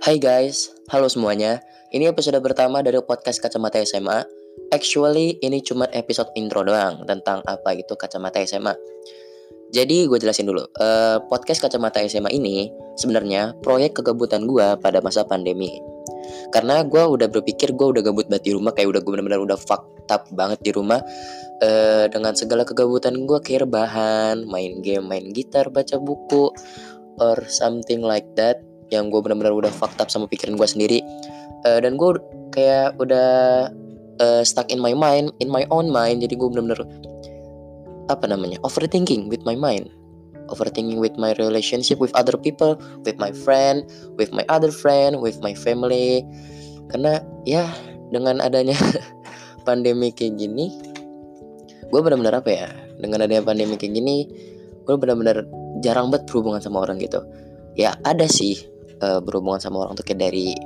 Hai guys, halo semuanya. Ini episode pertama dari podcast Kacamata SMA. Actually, ini cuma episode intro doang tentang apa itu Kacamata SMA. Jadi gue jelasin dulu. Uh, podcast Kacamata SMA ini sebenarnya proyek kegabutan gue pada masa pandemi. Karena gue udah berpikir gue udah gabut banget di rumah, kayak udah gue bener-bener udah fucked up banget di rumah. Uh, dengan segala kegabutan gue kayak rebahan, main game, main gitar, baca buku, or something like that yang gue benar-benar udah fucked up sama pikiran gue sendiri. Uh, dan gue kayak udah uh, stuck in my mind in my own mind. Jadi gue benar-benar apa namanya overthinking with my mind. Overthinking with my relationship with other people with my friend with my other friend with my family. Karena ya dengan adanya pandemi kayak gini gue benar-benar apa ya dengan adanya pandemi kayak gini gue benar-benar jarang banget berhubungan sama orang gitu. Ya ada sih uh, berhubungan sama orang tuh kayak dari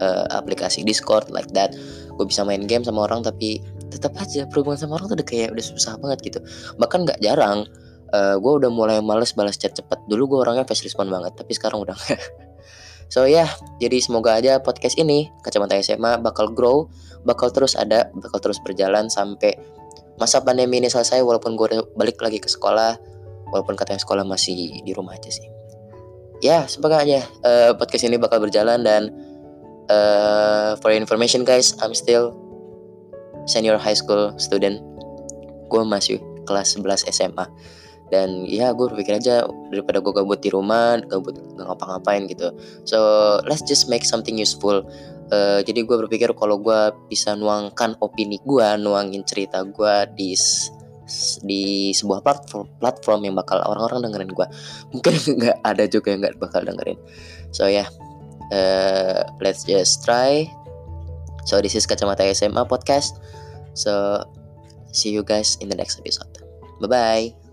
uh, aplikasi Discord like that. Gue bisa main game sama orang tapi tetap aja berhubungan sama orang tuh udah kayak udah susah banget gitu. Bahkan nggak jarang uh, gue udah mulai males balas chat cepet. Dulu gue orangnya fast respon banget tapi sekarang udah gak So ya, yeah, jadi semoga aja podcast ini Kacamata SMA bakal grow, bakal terus ada, bakal terus berjalan sampai masa pandemi ini selesai walaupun gue balik lagi ke sekolah, walaupun katanya sekolah masih di rumah aja sih ya semoga aja uh, podcast ini bakal berjalan dan uh, for information guys I'm still senior high school student. Gue masih kelas 11 SMA dan ya gue berpikir aja daripada gue gabut di rumah gabut gak ngapa-ngapain gitu. So let's just make something useful. Uh, jadi gue berpikir kalau gue bisa nuangkan opini gue nuangin cerita gue di di sebuah platform platform yang bakal orang-orang dengerin gue mungkin nggak ada juga yang nggak bakal dengerin. So ya yeah, uh, let's just try. So this is kacamata SMA podcast. So see you guys in the next episode. Bye bye